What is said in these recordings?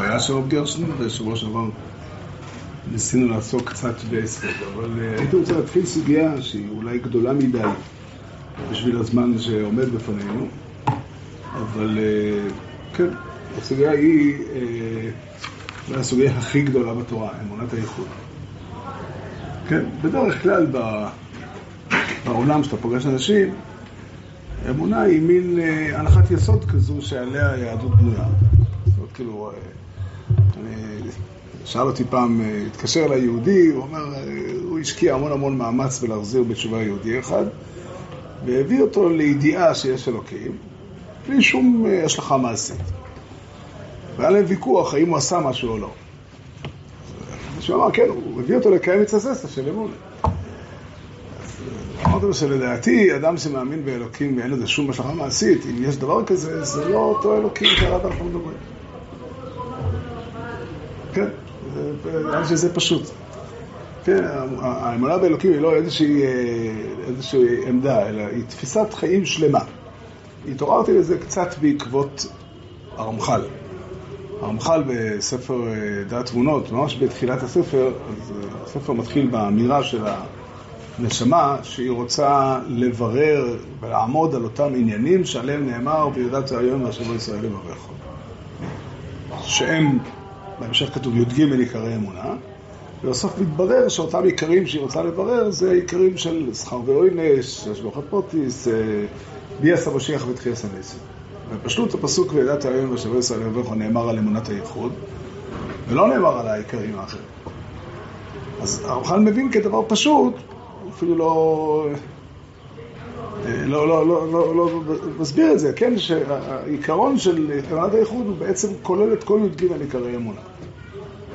הבעיה של רב גרשן, בשבוע שעבר ניסינו לעסוק קצת ביסוד, אבל אה, הייתי רוצה להתחיל סוגיה שהיא אולי גדולה מדי בשביל הזמן שעומד בפנינו, אבל אה, כן, הסוגיה היא אולי הסוגיה הכי גדולה בתורה, אמונת הייחוד. כן, בדרך כלל בעולם שאתה פוגש אנשים, אמונה היא מין אה, הנחת יסוד כזו שעליה היהדות בנויה. זאת אומרת, כאילו, אה, שאל אותי פעם, אה, התקשר אליי יהודי, הוא אומר, הוא השקיע המון המון מאמץ בלהחזיר בתשובה יהודי אחד, והביא אותו לידיעה שיש אלוקים, בלי שום השלכה מעשית. והיה להם ויכוח האם הוא עשה משהו או לא. אז אמר, כן, הוא הביא אותו לקיים את הססה של אמונה. אמרתי לו שלדעתי, אדם שמאמין באלוקים ואין לזה שום השלכה מעשית, אם יש דבר כזה, זה לא אותו אלוקים שעליו אנחנו מדברים. כן, נראה לי שזה פשוט. כן, האמונה באלוקים היא לא איזושהי, איזושהי עמדה, אלא היא תפיסת חיים שלמה. התעוררתי לזה קצת בעקבות הרמח"ל. הרמח"ל בספר אה, דעת תבונות, ממש בתחילת הספר, אז אה, הספר מתחיל באמירה של ה... נשמה שהיא רוצה לברר ולעמוד על אותם עניינים שעליהם נאמר ויודעת היום והשבוע ישראל יברך. שהם, בהמשך כתוב י"ג עיקרי אמונה, ובסוף מתברר שאותם עיקרים שהיא רוצה לברר זה עיקרים של שכר ועונש, השגוחת פוטיס, אה, ביאס המשיח ותחייס הנסים. ופשוט הפסוק וידעת היום והשבוע ישראל יברך נאמר על אמונת הייחוד, ולא נאמר על העיקרים האחרים. אז הרמח"ל מבין כדבר פשוט אפילו לא... לא, לא, לא, לא, לא מסביר את זה, כן, שהעיקרון של אמונת הייחוד הוא בעצם כולל את כל י"ג עיקרי אמונה.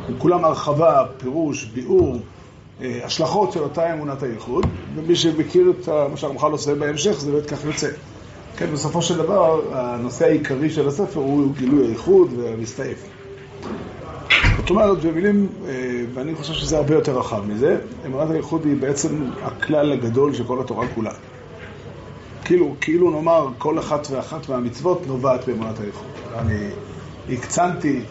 הם כולם הרחבה, פירוש, ביאור, השלכות של אותה אמונת הייחוד, ומי שמכיר את מה שהרמח"ל עושה בהמשך, זה באמת כך יוצא. כן, בסופו של דבר, הנושא העיקרי של הספר הוא גילוי הייחוד והמסתעף. זאת אומרת, במילים, אה, ואני חושב שזה הרבה יותר רחב מזה, אמרת הייחוד היא בעצם הכלל הגדול של כל התורה כולה. כאילו, כאילו נאמר, כל אחת ואחת מהמצוות נובעת באמונת הייחוד. אני הקצנתי,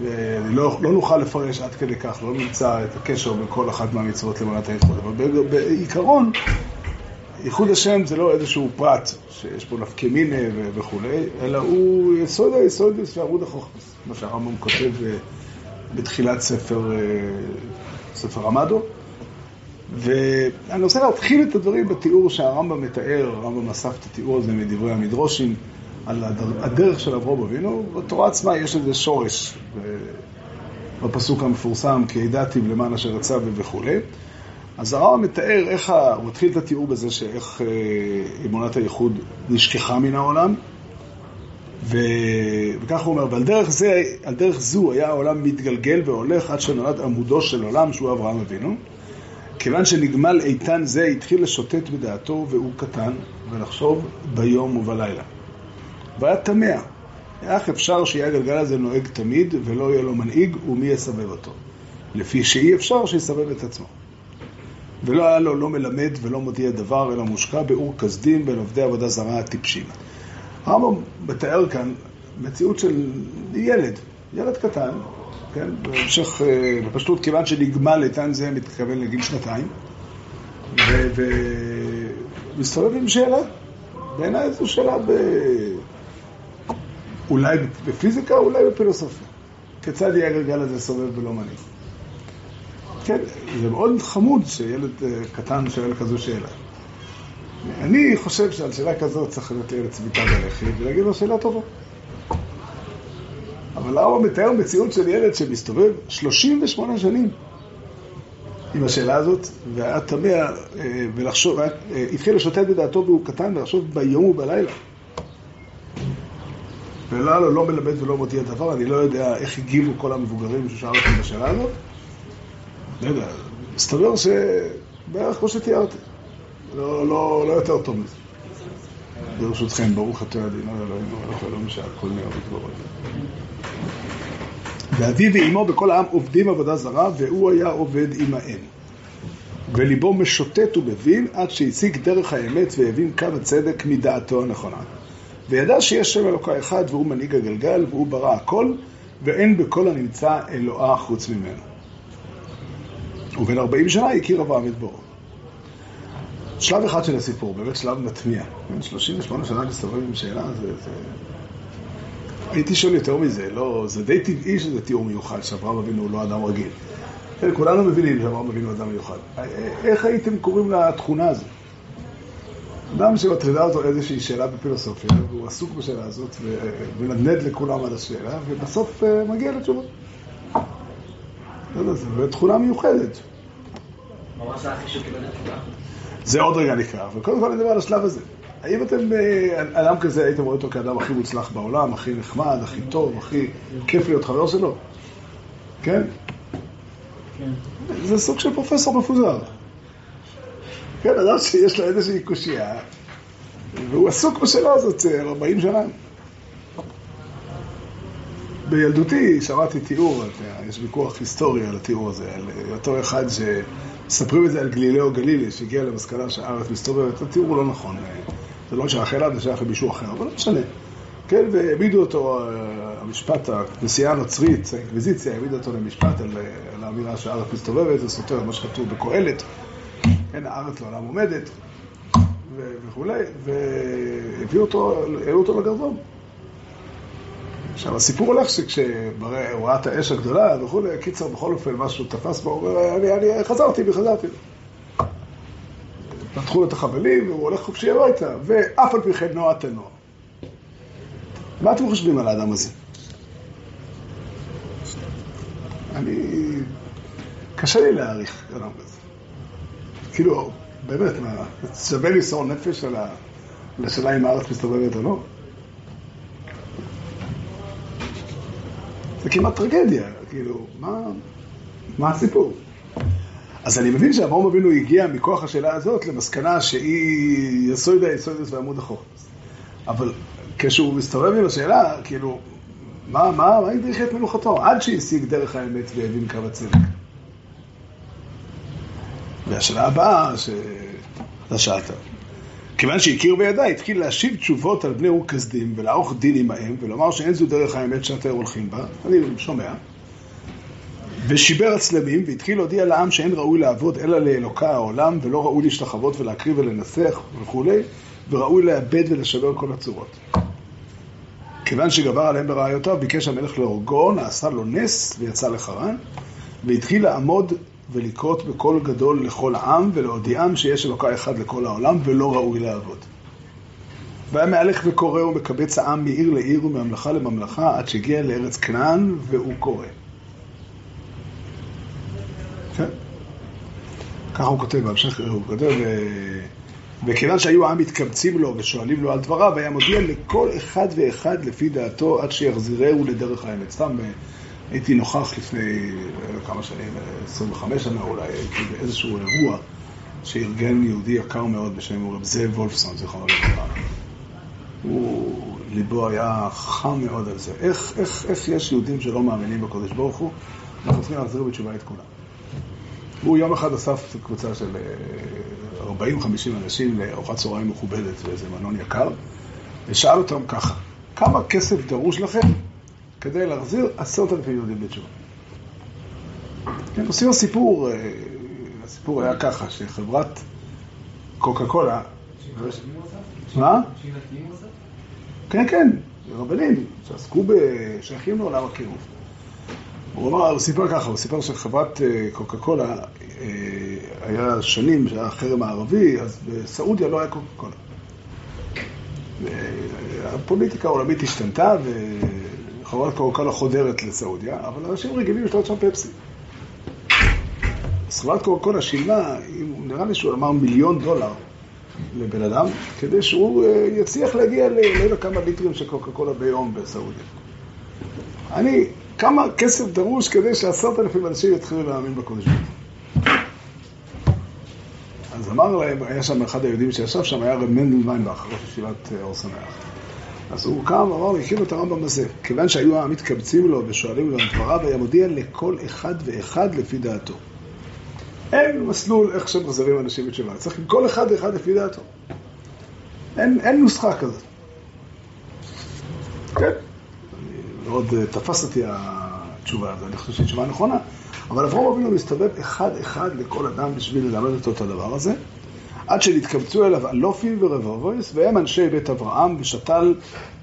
ואני לא, לא נוכל לפרש עד כדי כך, לא נמצא את הקשר בין כל אחת מהמצוות לאמונת הייחוד. אבל בעיקרון, ייחוד השם זה לא איזשהו פרט שיש בו נפקא מינה וכולי, אלא הוא יסוד היסוד ועמוד החוכמס, מה שהרמב"ם כותב אה, בתחילת ספר, אה, ספר המדו. ואני רוצה להתחיל את הדברים בתיאור שהרמב"ם מתאר, הרמב"ם אסף את התיאור הזה מדברי המדרושים, על הדרך של אברהם אבינו, בתורה עצמה יש לזה שורש בפסוק המפורסם, כי ידעתי למען אשר רצה וכולי. אז הרמב"ם מתאר איך, הוא מתחיל את התיאור בזה שאיך אה, אמונת הייחוד נשכחה מן העולם, ו... וכך הוא אומר, ועל דרך, זה, דרך זו היה העולם מתגלגל והולך עד שנולד עמודו של עולם שהוא אברהם אבינו. כיוון שנגמל איתן זה התחיל לשוטט בדעתו והוא קטן ולחשוב ביום ובלילה. והיה תמה, איך אפשר שיהיה הגלגל הזה נוהג תמיד ולא יהיה לו מנהיג ומי יסבב אותו? לפי שאי אפשר שיסבב את עצמו. ולא היה לו לא מלמד ולא מודיע דבר, אלא מושקע באור כסדים בין עובדי עבודה זרה הטיפשים. הרמב"ם מתאר כאן מציאות של ילד, ילד קטן, כן, בהמשך, אה, בפשטות, כיוון שנגמל איתן זה מתכוון לגיל שנתיים, ומסתובב עם שאלה, בעיניי זו שאלה ב... אולי בפיזיקה, אולי בפילוסופיה. כיצד יהיה הגלגל הזה סובב ולא מנהיג? כן, זה מאוד חמוד שילד אה, קטן שואל כזו שאלה. אני חושב שעל שאלה כזאת צריך להיות ילד צביטה בלחי ולהגיד לו שאלה טובה. אבל למה מתאר מציאות של ילד שמסתובב 38 שנים עם השאלה הזאת, והיה תמה אה, ולחשוב, אה, התחיל לשוטט בדעתו והוא קטן ולחשוב ביום ובלילה. ולא לו לא מלמד ולא מודיע דבר, אני לא יודע איך הגיבו כל המבוגרים ששאלו אותי בשאלה הזאת. לא יודע, מסתבר שבערך כמו שתיארתי. לא, לא, לא יותר טוב מזה. ברשותכם, ברוך אתה אדינו אלוהים מלך אלוהים שהכל נהיה ותבורך. ואבי ואימו בכל העם עובדים עבודה זרה, והוא היה עובד עמהם. וליבו משוטט ומבין עד שהציג דרך האמת והבין קו הצדק מדעתו הנכונה. וידע שיש שם אלוקה אחד והוא מנהיג הגלגל והוא ברא הכל, ואין בכל הנמצא אלוהה חוץ ממנו. ובן 40 שנה הכיר אברהם את בורו. שלב אחד של הסיפור, באמת שלב מטמיע. 38 שנה להסתובב עם שאלה, זה, זה... הייתי שואל יותר מזה, לא, זה די טבעי שזה תיאור מיוחד, שאברהם אבינו הוא לא אדם רגיל. כולנו מבינים שאברהם אבינו אדם מיוחד. איך הייתם קוראים לתכונה הזו? אדם שמטרידה אותו איזושהי שאלה בפילוסופיה, והוא עסוק בשאלה הזאת, ומנדנד לכולם על השאלה, ובסוף אה, מגיע לתשובות. לא יודע, זו תכונה מיוחדת. זה עוד רגע נקרא, וקודם כל נדבר על השלב הזה. האם אתם, אה, אדם כזה, הייתם רואים אותו כאדם הכי מוצלח בעולם, הכי נחמד, הכי טוב, הכי כיף להיות חבר שלו? כן? כן. זה סוג של פרופסור מפוזר. כן, אדם שיש לו איזושהי קושייה, והוא עסוק בשאלה הזאת 40 שנה. בילדותי שמעתי תיאור, יש ויכוח היסטורי על התיאור הזה, על אותו אחד שמספרים את זה על גלילאו גלילי, שהגיע למסקנה שהארץ מסתובבת, התיאור לא נכון, זה לא שייך אליו, זה שייך למישהו אחר, אבל לא משנה. כן, והעמידו אותו, המשפט, הכנסייה הנוצרית, האינקוויזיציה, העמידו אותו למשפט על, על האמירה שהארץ מסתובבת, זה סותר מה שכתוב בקהלת, כן, הארץ לעולם עומדת, וכולי, והביאו אותו, העלו אותו לגרדום. עכשיו, הסיפור הולך שכשהוא ראה את האש הגדולה וכולי, קיצר, בכל אופן, משהו תפס בו, הוא אומר, אני, אני חזרתי בי, חזרתי. פתחו לו את החבלים, והוא הולך חופשי הביתה, ואף על פי כן נוע תנוע. מה אתם חושבים על האדם הזה? אני... קשה לי להעריך אדם כזה. כאילו, באמת, מה, שווה למסור נפש על ה... לשאלה אם הארץ מסתובבת או לא? זה כמעט טרגדיה, כאילו, מה, מה הסיפור? אז אני מבין שאברהם אבינו הגיע מכוח השאלה הזאת למסקנה שהיא יסוד היסודס ועמוד החוק. אבל כשהוא מסתובב עם השאלה, כאילו, מה, מה, מה הדריך את מלוכתו? עד שהשיג דרך האמת והבין קו הצדק. והשאלה הבאה שאתה שאלת, כיוון שהכיר בידה, התחיל להשיב תשובות על בני אור כסדים ולערוך דין עמהם ולומר שאין זו דרך האמת שאתם הולכים בה, אני שומע, ושיבר הצלמים והתחיל להודיע לעם שאין ראוי לעבוד אלא לאלוקה העולם ולא ראוי להשתחוות ולהקריב ולנסח וכולי, וראוי לאבד ולשבר כל הצורות. כיוון שגבר עליהם ברעיותיו, ביקש המלך להורגו, נעשה לו נס ויצא לחרן, והתחיל לעמוד ולקרות בקול גדול לכל העם, ולהודיעם שיש אלוקה אחד לכל העולם, ולא ראוי לעבוד. והיה מהלך וקורא ומקבץ העם מעיר לעיר ומממלכה לממלכה, עד שהגיע לארץ כנען, והוא קורא. ככה הוא כותב בהמשך, הוא כותב, וכיוון שהיו העם מתקבצים לו ושואלים לו על דבריו, היה מודיע לכל אחד ואחד לפי דעתו עד שיחזירהו לדרך האמת. סתם הייתי נוכח לפני כמה שנים, 25 שנה אולי, הייתי באיזשהו אירוע שארגן יהודי יקר מאוד בשם רב זאב וולפסון, זיכרונו לברכה. הוא, ליבו היה חם מאוד על זה. איך, איך, איך יש יהודים שלא מאמינים בקודש ברוך הוא? אנחנו צריכים להחזיר בתשובה את כולם. הוא יום אחד אסף קבוצה של 40-50 אנשים לארוחת צהריים מכובדת באיזה מלון יקר, ושאל אותם ככה, כמה כסף דרוש לכם כדי להחזיר עשרת אלפים יהודים בתשובה? כן, עושים הסיפור, הסיפור היה ככה, שחברת קוקה קולה... מה? כן, כן, רבנים שעסקו בשייכים לעולם הקירוב. הוא אמר, הוא סיפר ככה, הוא סיפר שחברת קוקה קולה היה שנים שהיה חרם הערבי, אז בסעודיה לא היה קוקה קולה. הפוליטיקה העולמית השתנתה וחברת קוקה קולה חודרת לסעודיה, אבל אנשים רגילים לשתות שם פפסי. אז חברת קוקה קולה שילמה, נראה לי שהוא אמר מיליון דולר לבן אדם, כדי שהוא יצליח להגיע ל... לא יודע כמה ליטרים של קוקה קולה ביום בסעודיה. אני, כמה כסף דרוש כדי שעשרת אלפים אנשים יתחילו להאמין בקודש ברוך אז אמר להם, היה שם אחד היהודים שישב שם, היה רב מנדל ויינבך, ראש ישיבת אור שמח. אז הוא קם ואמר לי, הכיר את הרמב"ם הזה. כיוון שהיו המתקבצים לו ושואלים לו על דבריו, היה מודיע לכל אחד ואחד לפי דעתו. אין מסלול איך שמחזירים אנשים בתשובה. צריך עם כל אחד ואחד לפי דעתו. אין, אין נוסחה כזאת. כן. אני מאוד אה, תפס אותי התשובה הזו, אני חושב שהיא תשובה נכונה, אבל אברהם אבינו מסתובב אחד-אחד לכל אדם בשביל ללמד אותו את הדבר הזה, עד שנתקבצו אליו אלופים ורבבויס, והם אנשי בית אברהם, ושתל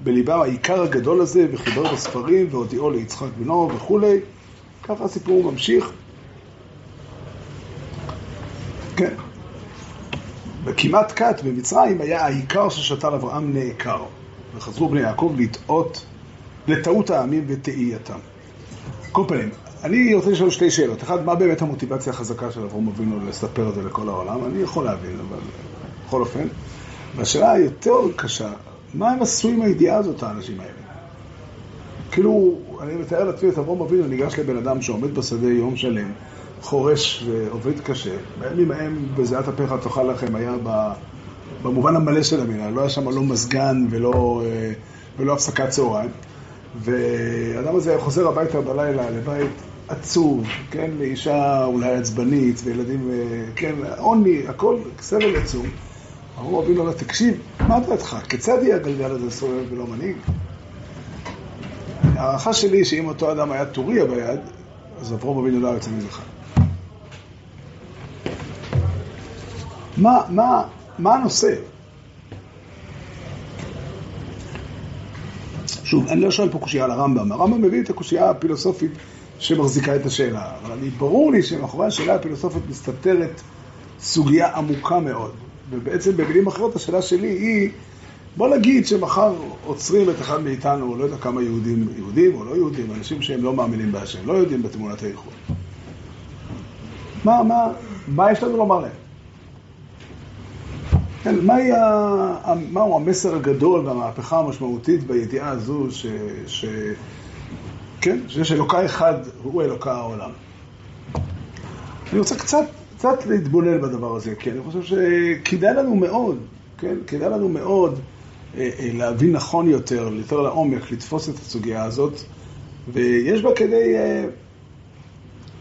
בליבם העיקר הגדול הזה, וחיבר בספרים, והודיעו ליצחק בנו וכולי. ככה הסיפור ממשיך. כן. בכמעט כת במצרים היה העיקר ששתל אברהם נעקר, וחזרו בני יעקב לטעות, לטעות העמים ותהייתם. כל פנים, אני רוצה לשאול שתי שאלות. אחד, מה באמת המוטיבציה החזקה של אברהם אבינו לספר את זה לכל העולם? אני יכול להבין, אבל בכל אופן. והשאלה היותר קשה, מה הם עשו עם הידיעה הזאת, האנשים האלה? כאילו, אני מתאר לעצמי את אברהם אבינו ניגש לבן אדם שעומד בשדה יום שלם, חורש ועובד קשה. בימים ההם בזיעת אפיך תאכל לכם היה במובן המלא של המילה, לא היה שם לא מזגן ולא, אה, ולא הפסקת צהריים. והאדם הזה חוזר הביתה בלילה לבית עצוב, כן, לאישה אולי עצבנית, וילדים, אה, כן, עוני, הכל סבל עצום. אברהם אבינו אומר, תקשיב, מה דעתך? כיצד יהיה הגלגל הזה סובב ולא מנהיג? ההערכה שלי היא שאם אותו אדם היה טוריה ביד, אז אברהם אבינו לא היה יוצא מזה חי. מה, מה, מה הנושא? שוב, אני לא שואל פה קושייה על הרמב"ם, הרמב"ם מביא את הקושייה הפילוסופית שמחזיקה את השאלה, אבל אני, ברור לי שמאחורי השאלה הפילוסופית מסתתרת סוגיה עמוקה מאוד, ובעצם במילים אחרות השאלה שלי היא, בוא נגיד שמחר עוצרים את אחד מאיתנו, לא יודע כמה יהודים, יהודים או לא יהודים, אנשים שהם לא מאמינים בהשם, לא יודעים בתמונת האיחוד. מה, מה, מה יש לנו לומר להם? כן, ה... מהו המסר הגדול והמהפכה המשמעותית בידיעה הזו ש... ש... כן, שיש אלוקה אחד, הוא אלוקה העולם. אני רוצה קצת, קצת להתבונן בדבר הזה, כי אני חושב שכדאי לנו מאוד, כן, כדאי לנו מאוד אה, אה, להבין נכון יותר, יותר לעומק, לתפוס את הסוגיה הזאת, ויש בה כדי אה,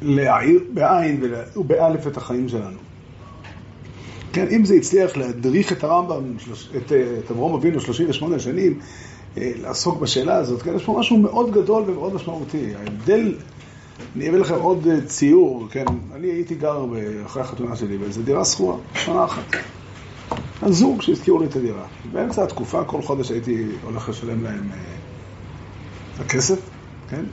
להעיר בעין ובאלף את החיים שלנו. כן, אם זה הצליח להדריך את הרמב"ם, את, את אברום אבינו 38 שנים, אה, לעסוק בשאלה הזאת, כן, יש פה משהו מאוד גדול ומאוד משמעותי. ההבדל, אני אביא לכם עוד אה, ציור, כן, אני הייתי גר אחרי החתונה שלי באיזו דירה שכורה, שנה אחת. הזוג שהזכירו לי את הדירה. באמצע התקופה, כל חודש הייתי הולך לשלם להם אה, את הכסף, כן?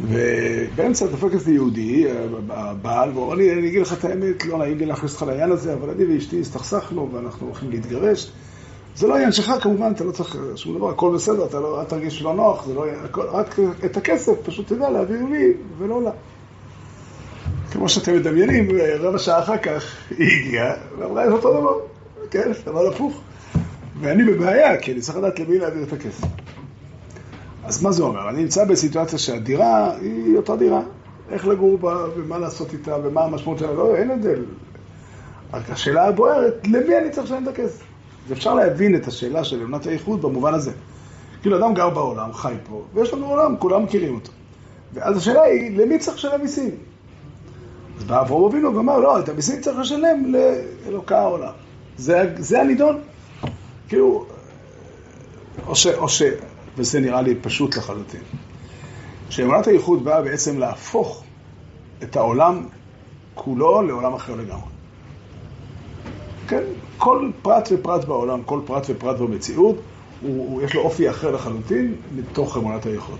ובאמצע דופק איזה יהודי, הבעל, והוא אומר לי, אני אגיד לך את האמת, לא נעים לי להכניס אותך לעניין הזה, אבל אני ואשתי הסתכסכנו ואנחנו הולכים להתגרש. זה לא עניין שלך, כמובן, אתה לא צריך שום דבר, הכל בסדר, אתה לא, אל תרגיש לא נוח, זה לא, הכל, רק את הכסף, פשוט תדע להעביר לי ולא לה. כמו שאתם מדמיינים, רבע שעה אחר כך היא הגיעה ואמרה את אותו דבר, כן, אבל הפוך. ואני בבעיה, כי אני צריך לדעת למי להעביר את הכסף. אז מה זה אומר? אני נמצא בסיטואציה שהדירה היא אותה דירה. איך לגור בה, ומה לעשות איתה, ומה המשמעות שלה, לא, אין הבדל. רק השאלה הבוערת, למי אני צריך לשלם את הכסף? ואפשר להבין את השאלה של אמונת האיחוד במובן הזה. כאילו, אדם גר בעולם, חי פה, ויש לנו עולם, כולם מכירים אותו. ואז השאלה היא, למי צריך לשלם מיסים? אז בא אברהם אבינו ואמר, לא, את המיסים צריך לשלם לאלוקה העולם. זה, זה הנידון. כאילו, או, ש, או, ש, וזה נראה לי פשוט לחלוטין. שאמונת הייחוד באה בעצם להפוך את העולם כולו לעולם אחר לגמרי. כן? כל פרט ופרט בעולם, כל פרט ופרט במציאות, הוא, הוא, יש לו אופי אחר לחלוטין מתוך אמונת הייחוד.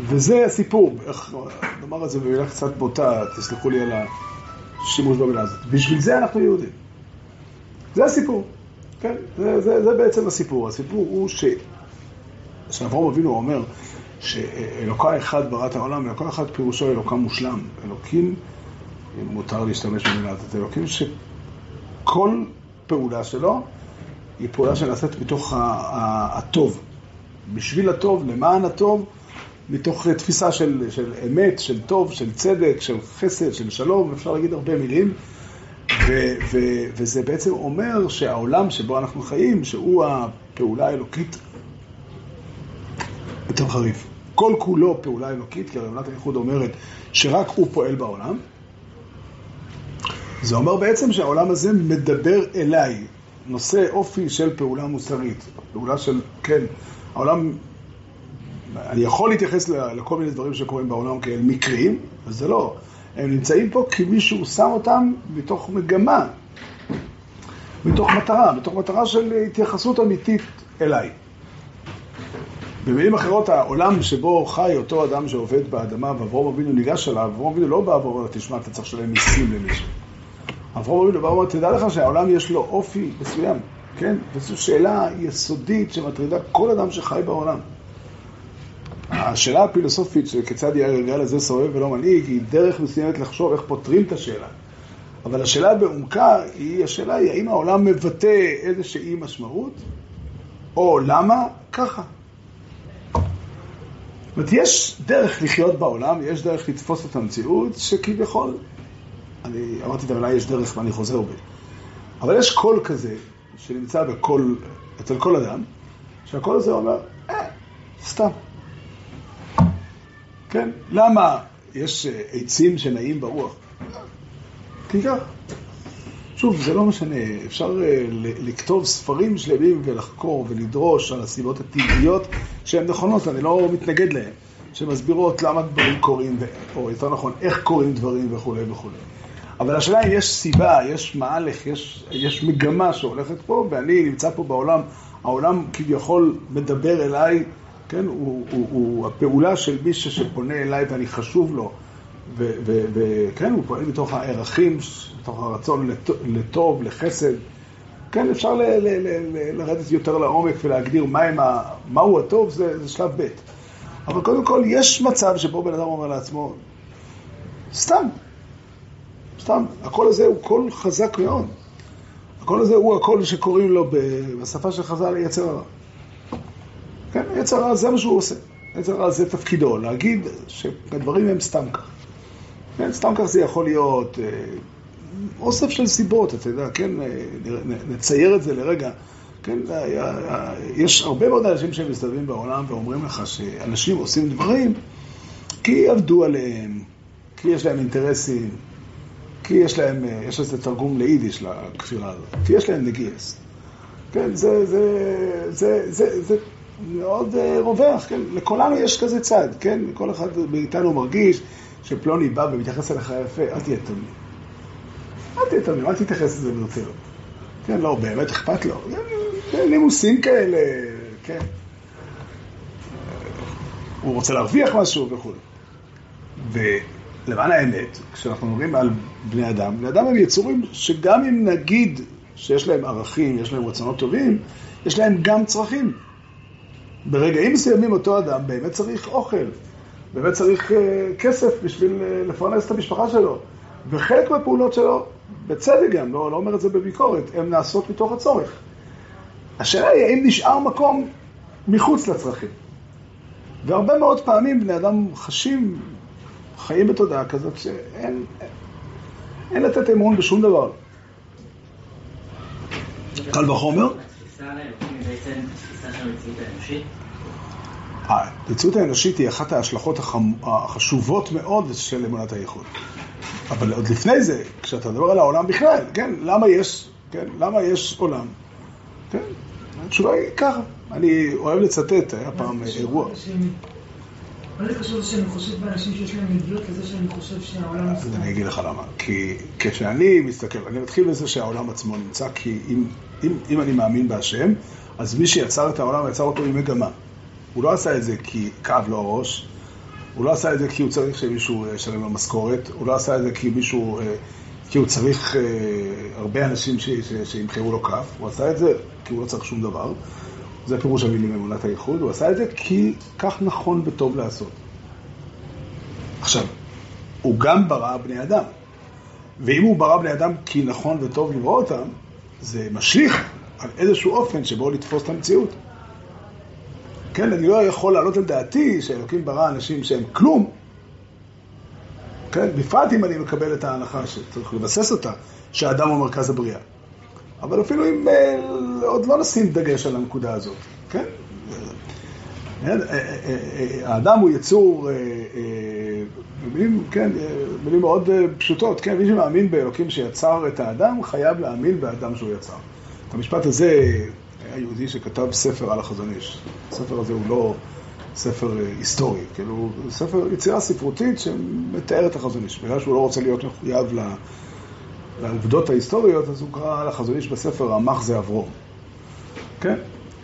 וזה הסיפור, איך נאמר את זה במילה קצת בוטה, תסלחו לי על השימוש במילה הזאת. בשביל זה אנחנו יהודים. זה הסיפור, כן? זה, זה, זה בעצם הסיפור. הסיפור הוא ש... שאברהם אבינו אומר שאלוקה אחד ברא את העולם, אלוקה אחד פירושו אלוקה מושלם. אלוקים, אם מותר להשתמש הזאת, אלוקים שכל פעולה שלו היא פעולה שנעשית מתוך הטוב. בשביל הטוב, למען הטוב, מתוך תפיסה של, של אמת, של טוב, של צדק, של חסד, של שלום, אפשר להגיד הרבה מילים. ו, ו, וזה בעצם אומר שהעולם שבו אנחנו חיים, שהוא הפעולה האלוקית יותר חריף. כל כולו פעולה אלוקית, כי אמונת הייחוד אומרת שרק הוא פועל בעולם. זה אומר בעצם שהעולם הזה מדבר אליי, נושא אופי של פעולה מוסרית, פעולה של, כן, העולם אני יכול להתייחס לכל מיני דברים שקורים בעולם כאל מקרים, וזה לא. הם נמצאים פה כי מישהו שם אותם מתוך מגמה, מתוך מטרה, מתוך מטרה של התייחסות אמיתית אליי. במילים אחרות, העולם שבו חי אותו אדם שעובד באדמה ואברום אבינו ניגש אליו, אברום אבינו לא בא ואומר, תשמע, אתה צריך לשלם מיסים למישהו. אברום אבינו בא ואומר, תדע לך שהעולם יש לו אופי מסוים, כן? וזו שאלה יסודית שמטרידה כל אדם שחי בעולם. השאלה הפילוסופית של כיצד הגלגל הזה סובב ולא מנהיג, היא דרך מסוימת לחשוב איך פותרים את השאלה. אבל השאלה בעומקה היא, השאלה היא האם העולם מבטא איזושהי משמעות, או למה ככה. זאת אומרת, יש דרך לחיות בעולם, יש דרך לתפוס את המציאות, שכביכול, אני אמרתי את המילה יש דרך ואני חוזר בי, אבל יש קול כזה שנמצא בכל, אצל כל אדם, שהקול הזה אומר, אה, סתם. כן? למה יש אה, עצים שנעים ברוח? כי כך. שוב, זה לא משנה, אפשר אה, לכתוב ספרים שלמים ולחקור ולדרוש על הסיבות הטבעיות שהן נכונות, אני לא מתנגד להן, שמסבירות למה דברים קורים, או יותר נכון, איך קורים דברים וכולי וכולי. אבל השאלה היא, יש סיבה, יש מהלך, יש, יש מגמה שהולכת פה, ואני נמצא פה בעולם, העולם כביכול מדבר אליי, כן, הוא, הוא, הוא הפעולה של מישהו שפונה אליי ואני חשוב לו, וכן, הוא פועל מתוך הערכים, מתוך הרצון לטוב, לחסד. כן, אפשר לרדת יותר לעומק ולהגדיר מהם ה- מהו הטוב, זה, שלב ב'. אבל קודם כל, יש מצב שבו בן אדם אומר לעצמו, סתם, סתם, הקול הזה הוא קול חזק מאוד. הקול הזה הוא הקול שקוראים לו בשפה של חז"ל יצר הרע. כן, יצר הרע זה מה שהוא עושה. יצר הרע זה תפקידו, להגיד שהדברים הם סתם כך. כן, סתם כך זה יכול להיות אה, אוסף של סיבות, אתה יודע, כן, אה, נצייר את זה לרגע. כן, אה, יש הרבה מאוד אנשים שמסתובבים בעולם ואומרים לך שאנשים עושים דברים כי עבדו עליהם, כי יש להם אינטרסים, כי יש להם, יש לזה תרגום ליידיש לכפירה הזאת, כי יש להם נגיעס. כן, זה, זה, זה, זה, זה מאוד רווח, כן, לכולנו יש כזה צד, כן, כל אחד מאיתנו מרגיש שפלוני בא ומתייחס אליך יפה, אל תהיה תמים. אל תהיה תמים, אל תתייחס לזה ברצינות. כן, לא, באמת אכפת לו. נימוסים כאלה, כן. הוא רוצה להרוויח משהו וכו'. ולמען האמת, כשאנחנו מדברים על בני אדם, בני אדם הם יצורים שגם אם נגיד שיש להם ערכים, יש להם רצונות טובים, יש להם גם צרכים. ברגעים מסוימים אותו אדם באמת צריך אוכל, באמת צריך אה, כסף בשביל אה, לפרנס את המשפחה שלו. וחלק מהפעולות שלו, בצדק גם, לא, לא אומר את זה בביקורת, הן נעשות מתוך הצורך. השאלה היא האם נשאר מקום מחוץ לצרכים. והרבה מאוד פעמים בני אדם חשים, חיים בתודעה כזאת שאין אין לתת אמון בשום דבר. קל וחומר. התפיסה היא בעצם תפיסה של המציאות האנושית? המציאות האנושית היא אחת ההשלכות החשובות מאוד של אמונת הייחוד. אבל עוד לפני זה, כשאתה מדבר על העולם בכלל, כן, למה יש, כן, למה יש עולם? כן, התשובה היא ככה. אני אוהב לצטט, היה פעם אירוע. מה זה קשור שאני חושב באנשים שיש להם נגיעות לזה שאני חושב שהעולם מסתכל? אני אגיד לך למה. כי כשאני מסתכל, אני מתחיל בזה שהעולם עצמו נמצא, כי אם, אם, אם אני מאמין בהשם, אז מי שיצר את העולם יצר אותו עם מגמה. הוא לא עשה את זה כי כאב לו הראש, הוא לא עשה את זה כי הוא צריך שמישהו אה, ישלם לו משכורת, הוא לא עשה את זה כי מישהו, אה, כי הוא צריך אה, הרבה אנשים שימכרו לו כף, הוא עשה את זה כי הוא לא צריך שום דבר. זה פירוש המילים אמונת הייחוד, הוא עשה את זה כי כך נכון וטוב לעשות. עכשיו, הוא גם ברא בני אדם, ואם הוא ברא בני אדם כי נכון וטוב לברוא אותם, זה משליך על איזשהו אופן שבו לתפוס את המציאות. כן, אני לא יכול להעלות על דעתי שאלוקים ברא אנשים שהם כלום, כן, בפרט אם אני מקבל את ההנחה שצריך לבסס אותה, שהאדם הוא מרכז הבריאה. אבל אפילו אם אה, עוד לא נשים דגש על הנקודה הזאת, כן? אה, אה, האדם הוא יצור, במילים, כן, במילים מאוד פשוטות, כן, מי שמאמין באלוקים שיצר את האדם, חייב להאמין באדם שהוא יצר. את המשפט הזה היה יהודי שכתב ספר על החזון איש. הספר הזה הוא לא ספר אה, היסטורי, כאילו, ספר יצירה ספרותית שמתאר את החזון איש. בגלל שהוא לא רוצה להיות מחויב. לעובדות ההיסטוריות, אז הוא קרא לחזון איש בספר רמ"ח זה אברום. כן?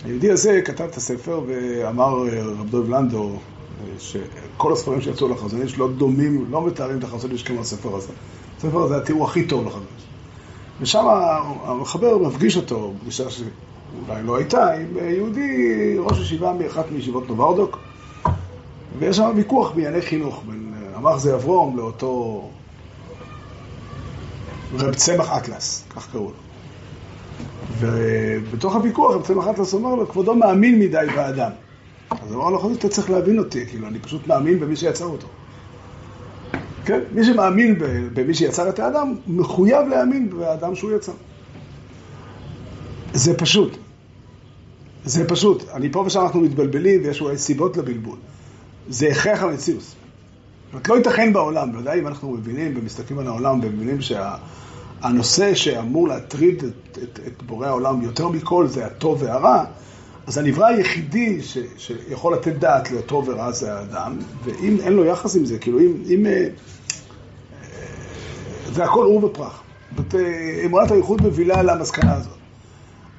היהודי הזה כתב את הספר ואמר אה, רב דב לנדו אה, שכל הספרים שיצאו לחזון איש לא דומים, לא מתארים את החזון איש כמו הספר הזה. הספר הזה התיאור הכי טוב לחזון איש. ושם המחבר מפגיש אותו, פגישה שאולי לא הייתה, עם יהודי, ראש ישיבה מאחת מישיבות נוברדוק, ויש שם ויכוח בענייני חינוך בין רמ"ח זה אברום לאותו רב צמח אטלס, כך קראו לו. ובתוך הוויכוח רב צמח אטלס אומר לו, כבודו מאמין מדי באדם. אז הוא אמר לו, אתה צריך להבין אותי, כאילו, אני פשוט מאמין במי שיצר אותו. כן? מי שמאמין במי שיצר את האדם, מחויב להאמין באדם שהוא יצר. זה פשוט. זה פשוט. אני פה ושם אנחנו מתבלבלים ויש אולי סיבות לבלבול. זה הכרח המציאות. זאת אומרת, לא ייתכן בעולם, ודאי אם אנחנו מבינים ומסתכלים על העולם ומבינים שהנושא שה, שאמור להטריד את, את, את בורא העולם יותר מכל זה הטוב והרע, אז הנברא היחידי ש, שיכול לתת דעת לטוב ורע זה האדם, ואם אין לו יחס עם זה, כאילו אם... אם אה, אה, זה הכל עור ופרח. אה, אמונת הייחוד מובילה למסקנה הזאת.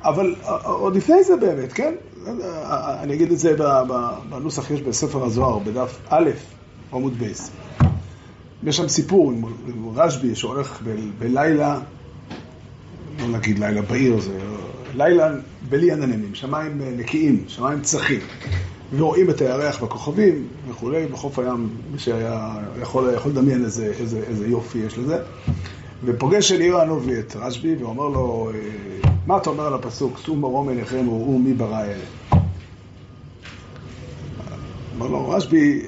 אבל עוד לפני זה באמת, כן? אני אגיד את זה בנוסח יש בספר הזוהר, בדף א', עמוד בייס. יש שם סיפור עם רשב"י שהולך ב- בלילה, לא נגיד לילה בעיר, זה לילה בלי עננים, שמיים נקיים, שמיים צחים, ורואים את הירח בכוכבים וכולי, בחוף הים, מי שהיה יכול, יכול לדמיין איזה, איזה, איזה יופי יש לזה, ופוגש אליהו הנובי את רשב"י ואומר לו, מה אתה אומר על הפסוק, שאו מרום עיניכם וראו מי ברא אלה? אמר לו רשב"י,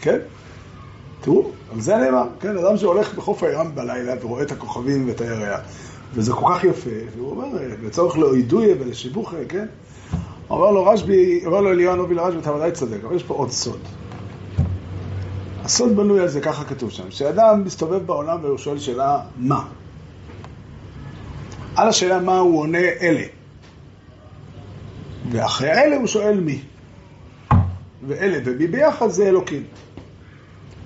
כן, תראו, על זה נאמר, כן, אדם שהולך בחוף הים בלילה ורואה את הכוכבים ואת הירח, וזה כל כך יפה, והוא אומר, לצורך לאוידויה ולשיבוכה, כן? אומר לו רשב"י, אומר לו אליהו הנובי לרשב"י, אתה ודאי צודק, אבל יש פה עוד סוד. הסוד בנוי על זה, ככה כתוב שם, שאדם מסתובב בעולם והוא שואל שאלה, מה? על השאלה מה הוא עונה אלה. ואחרי אלה הוא שואל מי. ואלה ומי ביחד זה אלוקים.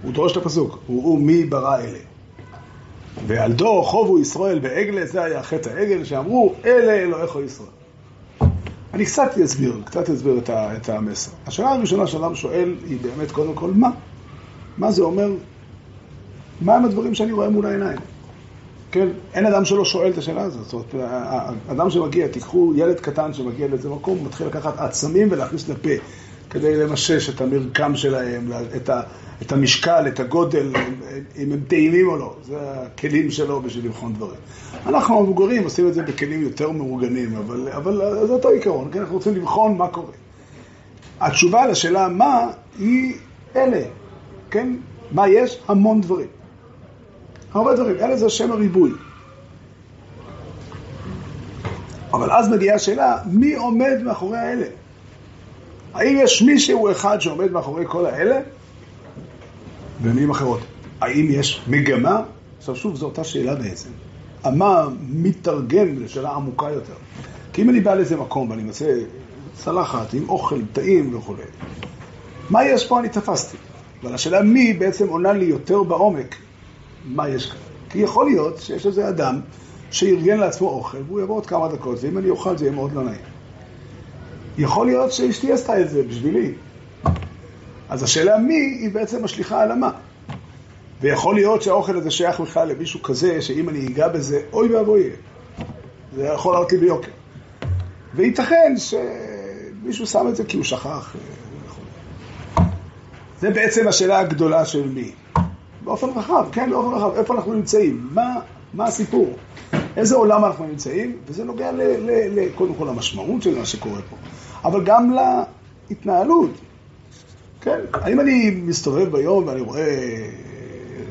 הוא דורש את הפסוק, וראו מי ברא אלה. ועל דור חובו ישראל בעגלה, זה היה חטא העגל, שאמרו, אלה אלוהיך ישראל. אני קצת אסביר, קצת אסביר את, את המסר. השאלה הראשונה שאדם שואל היא באמת קודם כל, מה? מה זה אומר? מה הם הדברים שאני רואה מול העיניים? כן? אין אדם שלא שואל את השאלה הזאת. זאת אומרת, אדם שמגיע, תיקחו ילד קטן שמגיע לאיזה מקום, הוא מתחיל לקחת עצמים ולהכניס לפה כדי למשש את המרקם שלהם, את, ה, את המשקל, את הגודל, אם הם טעימים או לא. זה הכלים שלו בשביל לבחון דברים. אנחנו המבוגרים עושים את זה בכלים יותר מאורגנים, אבל, אבל זה אותו עיקרון, כן? אנחנו רוצים לבחון מה קורה. התשובה לשאלה מה היא אלה, כן? מה יש? המון דברים. הרבה דברים. אלה זה שם הריבוי. אבל אז מגיעה השאלה, מי עומד מאחורי האלה? האם יש מישהו אחד שעומד מאחורי כל האלה? במילים אחרות, האם יש מגמה? עכשיו שוב, זו אותה שאלה בעצם. המה מתרגם לשאלה עמוקה יותר. כי אם אני בא לאיזה מקום ואני מוצא צלחת עם אוכל טעים וכו', מה יש פה אני תפסתי. אבל השאלה מי בעצם עונה לי יותר בעומק מה יש כאן. כי יכול להיות שיש איזה אדם שארגן לעצמו אוכל והוא יבוא עוד כמה דקות, ואם אני אוכל זה יהיה מאוד לא נעים. יכול להיות שאשתי עשתה את זה בשבילי. אז השאלה מי היא בעצם משליכה על המה. ויכול להיות שהאוכל הזה שייך בכלל למישהו כזה, שאם אני אגע בזה, אוי ואבוי יהיה. זה יכול לעלות לי ביוקר. וייתכן שמישהו שם את זה כי הוא שכח. אה, זה בעצם השאלה הגדולה של מי. באופן רחב, כן, באופן רחב, איפה אנחנו נמצאים, מה, מה הסיפור, איזה עולם אנחנו נמצאים, וזה נוגע ל, ל, ל, קודם כל למשמעות של מה שקורה פה, אבל גם להתנהלות, כן, האם אני מסתובב ביום ואני רואה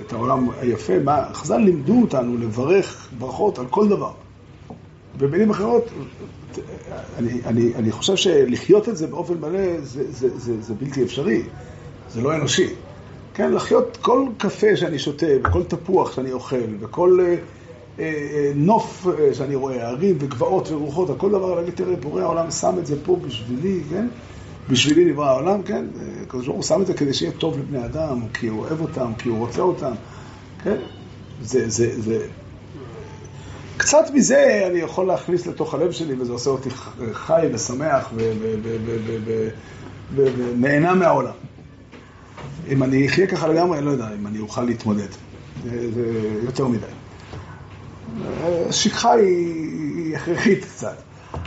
את העולם היפה, מה, חז"ל לימדו אותנו לברך ברכות על כל דבר, במילים אחרות, אני, אני, אני חושב שלחיות את זה באופן מלא זה, זה, זה, זה בלתי אפשרי, זה לא אנושי. כן, לחיות כל קפה שאני שותה, וכל תפוח שאני אוכל, וכל אה, אה, נוף אה, שאני רואה, ערים וגבעות ורוחות, על כל דבר להגיד, תראה, בורא העולם שם את זה פה בשבילי, כן? בשבילי נברא העולם, כן? הקדוש ברוך הוא שם את זה כדי שיהיה טוב לבני אדם, כי הוא אוהב אותם, כי הוא רוצה אותם, כן? זה, זה, זה... קצת מזה אני יכול להכניס לתוך הלב שלי, וזה עושה אותי חי ושמח ונהנה מהעולם. אם אני אחיה ככה לגמרי, אני לא יודע אם אני אוכל להתמודד. זה יותר מדי. השכחה היא הכרחית קצת,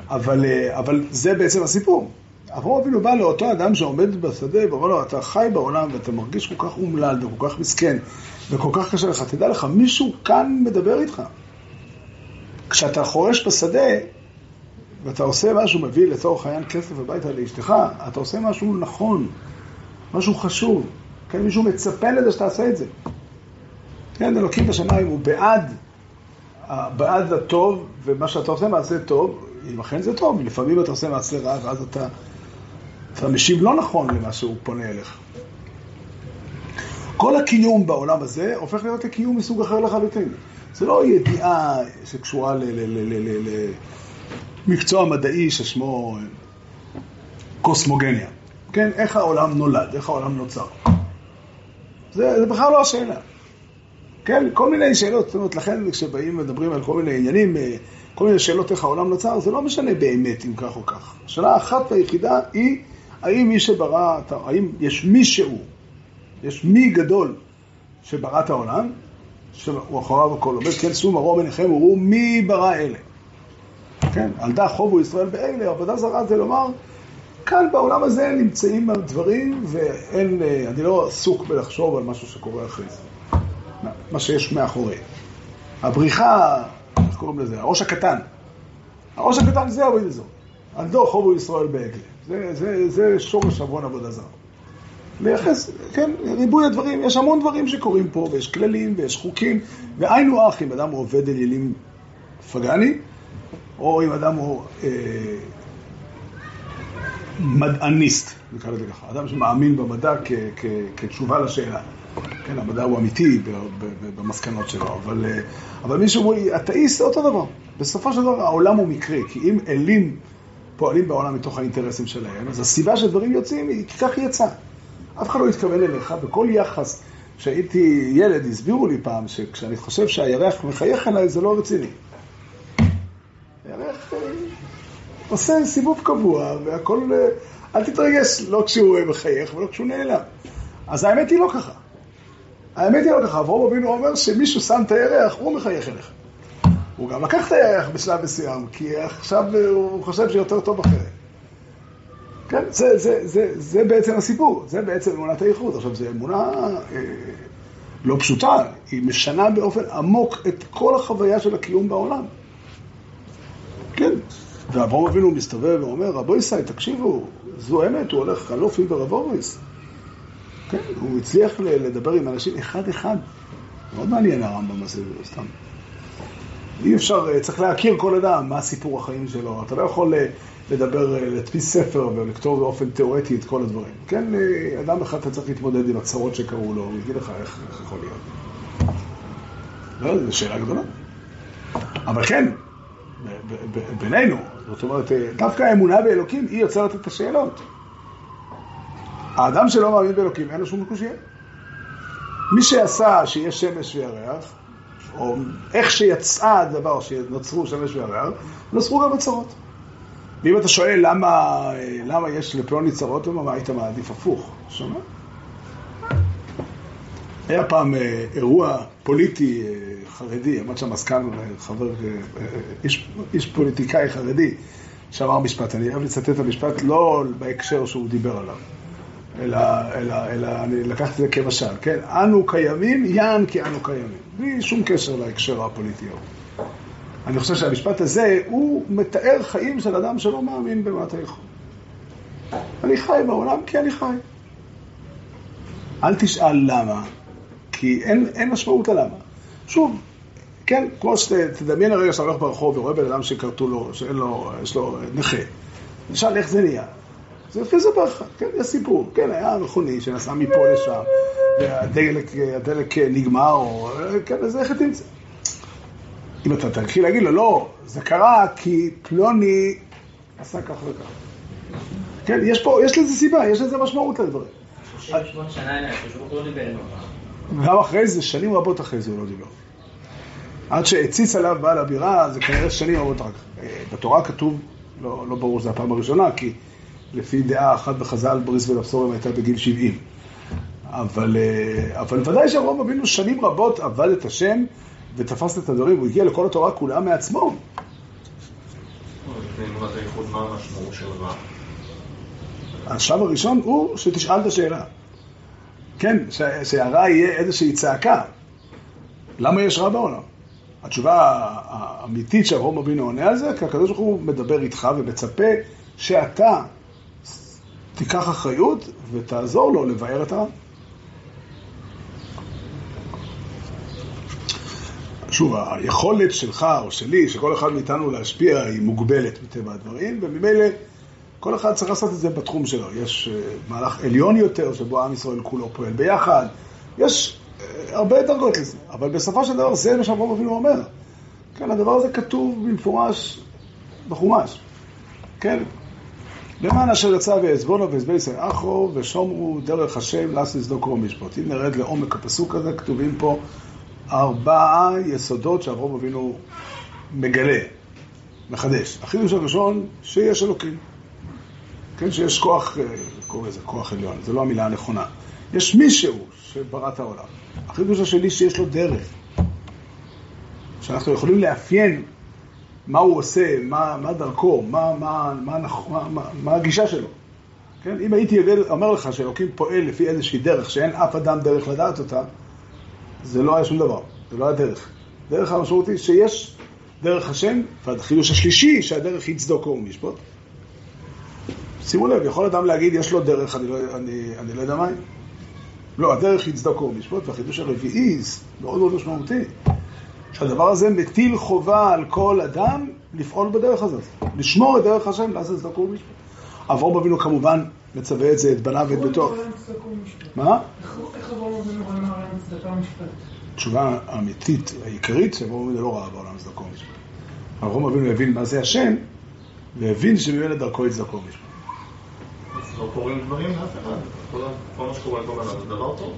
אבל, אבל זה בעצם הסיפור. אברהם אבינו בא לאותו אדם שעומד בשדה ואומר לו, אתה חי בעולם ואתה מרגיש כל כך אומלל וכל כך מסכן וכל כך קשה לך, תדע לך, מישהו כאן מדבר איתך. כשאתה חורש בשדה ואתה עושה משהו, מביא לצורך העניין כסף הביתה לאשתך, אתה עושה משהו נכון, משהו חשוב. כן, מישהו מצפה לזה שתעשה את זה. כן, אלוקים בשמיים הוא בעד, בעד הטוב, ומה שאתה עושה מעשה טוב, אם אכן זה טוב, לפעמים אתה עושה מעשה רע, ואז אתה, אתה משיב לא נכון למה שהוא פונה אליך. כל הקיום בעולם הזה הופך להיות לקיום מסוג אחר לחלוטין. זה לא ידיעה שקשורה למקצוע מדעי ששמו קוסמוגניה. כן, איך העולם נולד, איך העולם נוצר. זה, זה בכלל לא השאלה. כן, כל מיני שאלות, זאת אומרת, לכן כשבאים ומדברים על כל מיני עניינים, אה, כל מיני שאלות איך העולם נוצר, זה לא משנה באמת אם כך או כך. השאלה האחת והיחידה היא, האם מי שברא, האם יש מישהו, יש מי גדול שברא את העולם, שהוא אחריו הכל עומד, כן, שאו מרום עיניכם, וראו מי ברא אלה. כן, על דא חובו ישראל באלה, עבודה זרה זה לומר, כאן בעולם הזה נמצאים הדברים, ואין, אה, אני לא עסוק בלחשוב על משהו שקורה אחרי זה. מה שיש מאחורי. הבריחה, איך קוראים לזה? הראש הקטן. הראש הקטן זה זו. על דו חובו ישראל בעגלה. זה, זה, זה שורש עוון עבודה זרה. לייחס, כן, ריבוי הדברים, יש המון דברים שקורים פה, ויש כללים, ויש חוקים, והיינו אח אם אדם עובד אלילים פגאני, או אם אדם הוא אה, מדעניסט, נקרא לזה ככה, אדם שמאמין במדע כ- כ- כתשובה לשאלה. כן, המדע הוא אמיתי במסקנות שלו, אבל, אה, אבל מי שאומר, אתאיסט זה אותו דבר. בסופו של דבר העולם הוא מקרי, כי אם אלים פועלים בעולם מתוך האינטרסים שלהם, אז הסיבה שדברים יוצאים היא כי כך יצא. אף אחד לא התכוון אליך, בכל יחס, כשהייתי ילד, הסבירו לי פעם שכשאני חושב שהירח מחייך אליי זה לא רציני. הירח אה, עושה סיבוב קבוע, והכל... אה, אל תתרגש, לא כשהוא מחייך ולא כשהוא נעלם. אז האמת היא לא ככה. האמת היא לא ככה. אברום אבינו אומר שמישהו שם את הירח, הוא מחייך אליך. הוא גם לקח את הירח בשלב מסוים, כי עכשיו הוא חושב שיותר טוב אחרת. כן, זה, זה, זה, זה בעצם הסיפור, זה בעצם אמונת הייחוד. עכשיו, זו אמונה אה, לא פשוטה, היא משנה באופן עמוק את כל החוויה של הקיום בעולם. כן, ואברהם אבינו מסתובב ואומר, רבו ישראל, תקשיבו, זו אמת, הוא הולך חלוף איבר אבוריס. כן, הוא הצליח לדבר עם אנשים אחד-אחד. מאוד מעניין הרמב"ם הזה, סתם. אי אפשר, אה, צריך להכיר כל אדם, מה סיפור החיים שלו. אתה לא יכול אה, לדבר, אה, להדפיס ספר ולכתוב באופן תיאורטי את כל הדברים. כן, אדם אחד אתה צריך להתמודד עם הצרות שקרו לו, הוא יגיד לך איך, איך יכול להיות. לא, זו שאלה גדולה. אבל כן, בינינו, זאת אומרת, דווקא האמונה באלוקים היא יוצרת את השאלות. האדם שלא מאמין באלוקים, אין לו שום קושייה. מי שעשה שיש שמש וירח, או איך שיצאה הדבר שנוצרו שמש וירח, נוצרו גם הצרות. ואם אתה שואל למה, למה יש לפלוני צרות, מה היית מעדיף הפוך? שומע? היה פעם אה, אירוע פוליטי אה, חרדי, עמד שם מזכ"ל, חבר, אה, איש, איש פוליטיקאי חרדי, שאמר משפט, אני אוהב לצטט את המשפט לא בהקשר שהוא דיבר עליו, אלא, אלא, אלא אני לקחתי את זה כמשל, כן? אנו קיימים, יען כי אנו קיימים, בלי שום קשר להקשר הפוליטי. אני חושב שהמשפט הזה, הוא מתאר חיים של אדם שלא מאמין במעט היכול. אני חי בעולם כי אני חי. אל תשאל למה, כי אין, אין משמעות הלמה. שוב, כן, כמו שתדמיין הרגע שאתה הולך ברחוב ורואה בן אדם שכרתו לו, שאין לו, יש לו נכה. נשאל איך זה נהיה. זה לפי זה ברכה, כן, יש סיפור. כן, היה מכוני שנסע מפה לשם, והדלק נגמר, או... כן, אז איך תמצא? אם אתה תתחיל להגיד לו, לא, זה קרה כי פלוני עשה כך וכך. כן, יש פה, יש לזה סיבה, יש לזה משמעות לדברים. 38 שנה גם אחרי זה, שנים רבות אחרי זה הוא לא דיבר. עד שהציץ עליו בעל הבירה, זה כנראה שנים רבות אחר כך. אה, בתורה כתוב, לא, לא ברור שזו הפעם הראשונה, כי לפי דעה אחת בחז"ל, בריס ולבשורם הייתה בגיל 70. אבל, אה, אבל ודאי שאברהם אבינו שנים רבות עבד את השם ותפס את הדברים, הוא הגיע לכל התורה כולה מעצמו. השלב הראשון הוא שתשאל את השאלה. כן, שהרע יהיה איזושהי צעקה. למה יש רע בעולם? התשובה האמיתית שאברהם אבינו עונה על זה, כי הקדוש ברוך הוא מדבר איתך ומצפה שאתה תיקח אחריות ותעזור לו לבאר את הרע. שוב, היכולת שלך או שלי, שכל אחד מאיתנו להשפיע, היא מוגבלת מטבע הדברים, וממילא כל אחד צריך לעשות את זה בתחום שלו. יש אה, מהלך עליון יותר, שבו עם ישראל כולו פועל ביחד. יש אה, הרבה דרגות לזה, אבל בסופו של דבר זה מה שאברהם אבינו אומר. כן, הדבר הזה כתוב במפורש בחומש. כן, למען אשר יצא ועזבונו ועזבי ישראל אחו ושומרו דרך השם לעשות צדוק ומשפט. אם נרד לעומק הפסוק הזה, כתובים פה ארבעה יסודות שאברהם אבינו מגלה, מחדש. החידוש הראשון, שיש אלוקים. כן, שיש כוח, אה, קוראים לזה כוח עליון, זו לא המילה הנכונה. יש מישהו שברא את העולם. החידוש השני, שיש לו דרך. שאנחנו יכולים לאפיין מה הוא עושה, מה, מה דרכו, מה, מה, מה, מה, מה, מה, הגישה שלו. כן? אם הייתי אומר לך שאלוקים פועל לפי איזושהי דרך, שאין אף אדם דרך לדעת אותה, זה לא היה שום דבר, זה לא היה דרך. דרך המשמעות היא שיש דרך השם, והחידוש השלישי, שהדרך היא צדוקו ומשפט. שימו לב, יכול אדם להגיד, יש לו דרך, אני לא, אני, אני לא יודע מה היא. לא, הדרך היא צדוקו ומשפט, והחידוש הרביעי, מאוד מאוד משמעותי, שהדבר הזה מטיל חובה על כל אדם לפעול בדרך הזאת, לשמור את דרך השם, לעשות צדוקו ומשפט. אברהם אבינו כמובן מצווה את זה, את בניו ואת ביתו. מה? איך אברהם אבינו מה רעיון צדקה ומשפט? התשובה האמיתית, העיקרית, שאברהם אבינו לא ראה בעולם צדקו ומשפט. אברהם אבינו הבין מה זה השם, והבין שממילא דרכו היא צדקו ומשפט. לא קורים דברים לאף אחד. כל מה שקורה לכל אדם זה דבר טוב.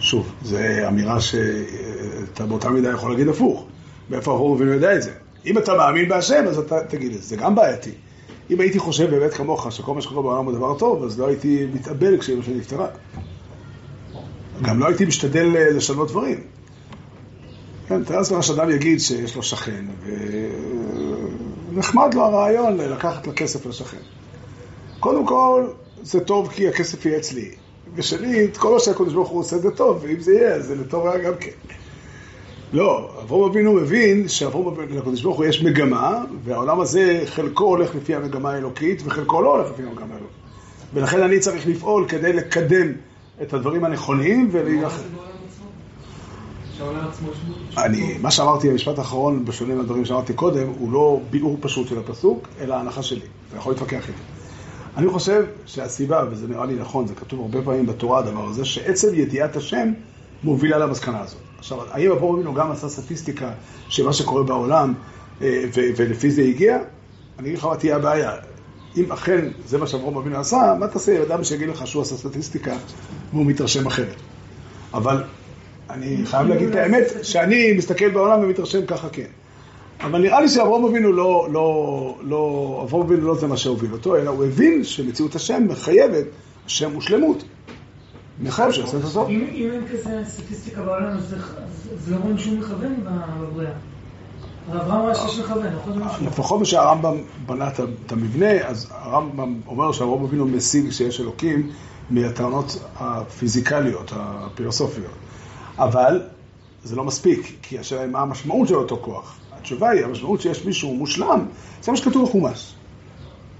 שוב, זו אמירה שאתה באותה מידה יכול להגיד הפוך. מאיפה אברהם אבינו יודע את זה? אם אתה מאמין בהשם, אז אתה תגיד את זה. זה גם בעייתי. אם הייתי חושב באמת כמוך שכל מה שקורה בעולם הוא דבר טוב, אז לא הייתי מתאבל כשאמא שלי נפטרה. גם לא הייתי משתדל אה, לשנות דברים. כן, תאר לעצמך שאדם יגיד שיש לו שכן, ונחמד לו הרעיון לקחת לכסף לשכן. קודם כל, זה טוב כי הכסף יהיה אצלי. ושנית, כל מה שהקדוש ברוך הוא עושה זה טוב, ואם זה יהיה, זה לטוב רע גם כן. לא, אברהם אבינו מבין שאברהם אבינו, לקדוש ברוך הוא יש מגמה, והעולם הזה חלקו הולך לפי המגמה האלוקית, וחלקו לא הולך לפי המגמה האלוקית. ולכן אני צריך לפעול כדי לקדם את הדברים הנכונים ולהילחם. אני, מה שאמרתי במשפט האחרון, בשונה מהדברים שאמרתי קודם, הוא לא ביאור פשוט של הפסוק, אלא הנחה שלי. אתה יכול להתווכח איתי. אני חושב שהסיבה, וזה נראה לי נכון, זה כתוב הרבה פעמים בתורה הדבר הזה, שעצם ידיעת השם מובילה למסקנה הזאת. עכשיו, האם אברהם אבינו גם עשה סטטיסטיקה של מה שקורה בעולם, אה, ולפי זה הגיע? אני אגיד לך מה תהיה הבעיה. אם אכן זה מה שאברהם אבינו עשה, מה תעשה עם אדם שיגיד לך שהוא עשה סטטיסטיקה והוא מתרשם אחרת? אבל אני חייב להגיד את האמת, שאני מסתכל בעולם ומתרשם ככה כן. אבל נראה לי שאברהם אבינו לא, לא, לא, אברהם אבינו לא זה מה שהוביל אותו, אלא הוא הבין שמציאות השם מחייבת, השם הוא שלמות. מחייב שיעשה את הטוב. אם אין כזה סטטיסטיקה בעולם, אז זה- לא רואים שהוא מכוון בבריאה. נכון משהו? לפחות מה שהרמב"ם בנה את המבנה, אז הרמב"ם אומר שאברהם אבינו משיג שיש אלוקים מהטענות הפיזיקליות, הפילוסופיות. אבל זה לא מספיק, כי השאלה היא מה המשמעות של אותו כוח. התשובה היא, המשמעות שיש מישהו מושלם, זה מה שכתוב בחומש.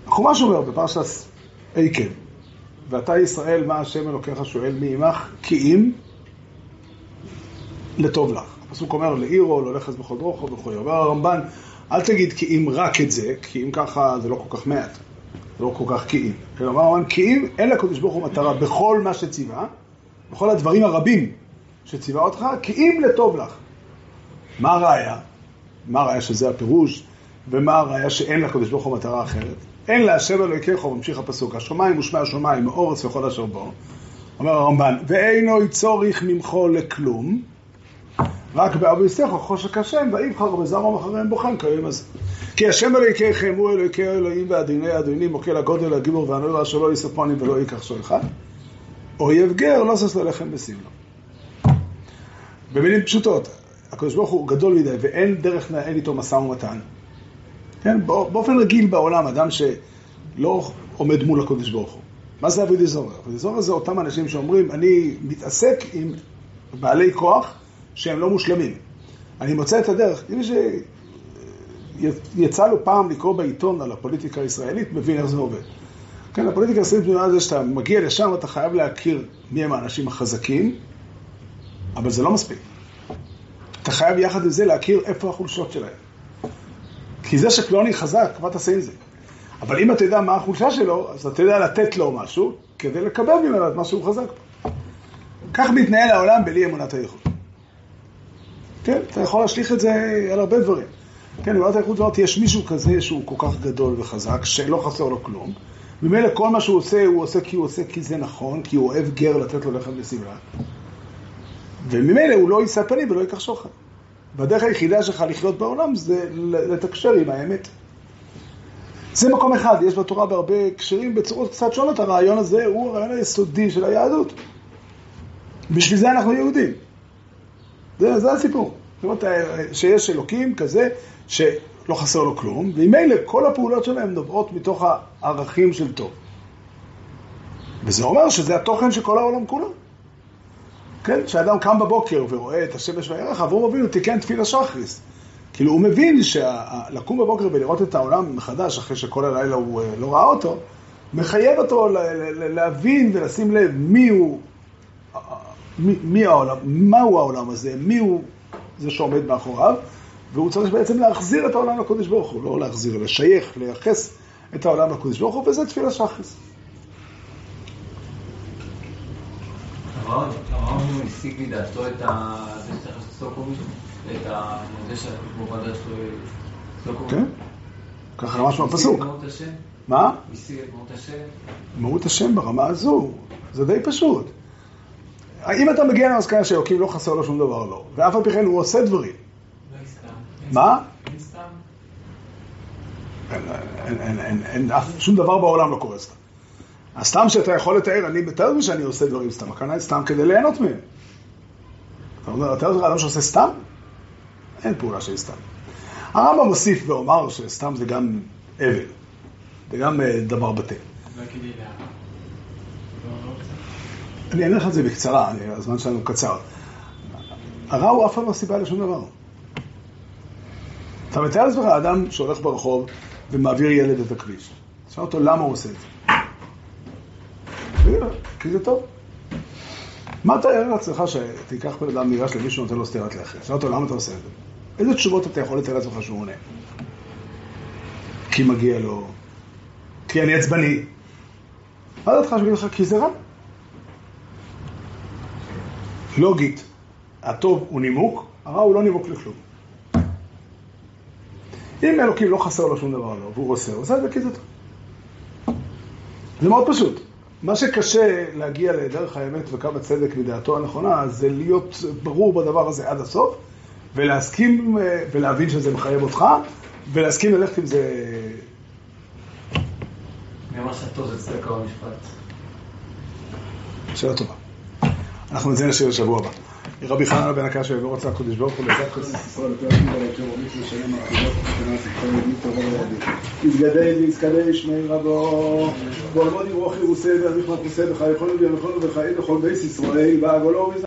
החומש אומר בפרשת עקב, ואתה ישראל, מה השם אלוקיך שואל מי עמך? כי אם לטוב לך. הפסוק אומר לעירו, להולכת בכל דרוכו וכו'. אומר הרמב"ן, אל תגיד כי אם רק את זה, כי אם ככה זה לא כל כך מעט. זה לא כל כך כי אם. אלא אומר הרמב"ן, כי אם אין לקדוש ברוך הוא מטרה בכל מה שציווה, בכל הדברים הרבים שציווה אותך, כי אם לטוב לך. מה הראיה? מה הראיה שזה הפירוש? ומה הראיה שאין לקדוש ברוך הוא מטרה אחרת? אין להשם אלוהיכך, ממשיך הפסוק, השמיים ושמי השמיים, מאורץ וכל אשר בו. אומר הרמב"ן, ואינו צורך ממכו לכלום, רק באביסך חושק השם, ויבחר בזרום אחריהם בוחן כיום הזה. כי השם אלוהיכיכם הוא אלוהיקי האלוהים ואדיני אדינים, מוקל הגודל, הגיבור והנורא שלא יספוני ולא ייקח שו אחד. אויב גר לא שש ללחם בסמלו. במילים פשוטות, הקדוש ברוך הוא גדול מדי ואין דרך לנהל איתו משא ומתן. כן, באופן רגיל בעולם, אדם שלא עומד מול הקדוש ברוך הוא. מה זה אבידי זורר? אבידי זורר זה אותם אנשים שאומרים, אני מתעסק עם בעלי כוח שהם לא מושלמים. אני מוצא את הדרך. מי שיצא לו פעם לקרוא בעיתון על הפוליטיקה הישראלית, מבין איך זה עובד. כן, הפוליטיקה הישראלית בנויה זה שאתה מגיע לשם, אתה חייב להכיר מי הם האנשים החזקים, אבל זה לא מספיק. אתה חייב יחד עם זה להכיר איפה החולשות שלהם. כי זה שפלוני חזק, מה תעשה עם זה? אבל אם אתה יודע מה החולשה שלו, אז אתה יודע לתת לו משהו כדי לקבל ממנו את מה שהוא חזק. כך מתנהל העולם בלי אמונת היכולת. כן, אתה יכול להשליך את זה על הרבה דברים. כן, אמונת היכולת אומרת, יש מישהו כזה שהוא כל כך גדול וחזק, שלא חסר לו כלום. ממילא כל מה שהוא עושה, הוא עושה כי הוא עושה כי זה נכון, כי הוא אוהב גר לתת לו לחם בסמלה. וממילא הוא לא יישא פנים ולא ייקח שוחד. והדרך היחידה שלך לחיות בעולם זה לתקשר עם האמת. זה מקום אחד, יש בתורה בהרבה הקשרים בצורות קצת שונות, הרעיון הזה הוא הרעיון היסודי של היהדות. בשביל זה אנחנו יהודים. זה, זה הסיפור. זאת אומרת, שיש אלוקים כזה שלא חסר לו כלום, וממילא כל הפעולות שלהם נובעות מתוך הערכים של טוב. וזה אומר שזה התוכן של כל העולם כולו. כן, כשאדם קם בבוקר ורואה את השמש והירח, אברום אבינו תיקן תפילה שחריס. כאילו הוא מבין שלקום בבוקר ולראות את העולם מחדש, אחרי שכל הלילה הוא אה, לא ראה אותו, מחייב אותו להבין ולשים לב מי הוא, מי, מי העולם, מהו העולם הזה, מי הוא זה שעומד מאחוריו, והוא צריך בעצם להחזיר את העולם לקודש ברוך הוא, לא להחזיר, לשייך, לייחס את העולם לקודש ברוך הוא, וזה תפילה שחריס. הסיק מדעתו את זה שצריך לעשות סטוקהולם, את זה שהבור הדעת שלו סטוקהולם? כן, ככה ממש מהפסוק. מה? השיג את מהות השם? מהות השם ברמה הזו, זה די פשוט. אם אתה מגיע למסקנה שאלוקים לא חסר לו שום דבר, לא. ואף על פי כן הוא עושה דברים. לא. מה? אין שום דבר בעולם לא קורה סתם. הסתם שאתה יכול לתאר, אני לי שאני עושה דברים סתם, הכוונה סתם כדי ליהנות מהם. אתה יודע אדם שעושה סתם? אין פעולה של סתם. הרמב"ם מוסיף ואומר שסתם זה גם אבל, זה גם אה, דבר בטל. אני אענה לך את זה בקצרה, הזמן שלנו קצר. הרע הוא אף פעם לא סיבה לשום דבר. אתה מתאר לעצמך אדם שהולך ברחוב ומעביר ילד את הכביש. תשאל אותו למה הוא עושה את זה. כי זה טוב. מה אתה תאר לעצמך שתיקח בן אדם ניגש למישהו ונותן לו סטירת לחם? שאל אותו למה אתה עושה את זה? איזה תשובות אתה יכול לתאר לעצמך שהוא עונה? כי מגיע לו, כי אני עצבני. מה דעתך שהוא יגיד לך? כי זה רע. לוגית, הטוב הוא נימוק, הרע הוא לא נימוק לכלום. אם אלוקים לא חסר לו שום דבר לא, והוא עושה, הוא עושה את זה כי זה טוב. זה מאוד פשוט. מה שקשה להגיע לדרך האמת וקו הצדק מדעתו הנכונה, זה להיות ברור בדבר הזה עד הסוף, ולהסכים ולהבין שזה מחייב אותך, ולהסכים ללכת עם זה... אמר שהטוב זה צדקה במשפט? שאלה טובה. אנחנו נציין לשיר לשבוע הבא. רבי חנן בן הקש ויבוא רוצה הקדוש ברוך הוא לזכר כנסת ישראל יותר עתיד על יותר ומיך לשלם העתידות ותנס את כל ידי תורה לידי. יתגדל ויזקדש שמי רבו. ועולמוד יברוך ירוסה וירמיך מפוסה וחי יכולנו וירמיכנו וחיים בכל בייס ישראל ועגולו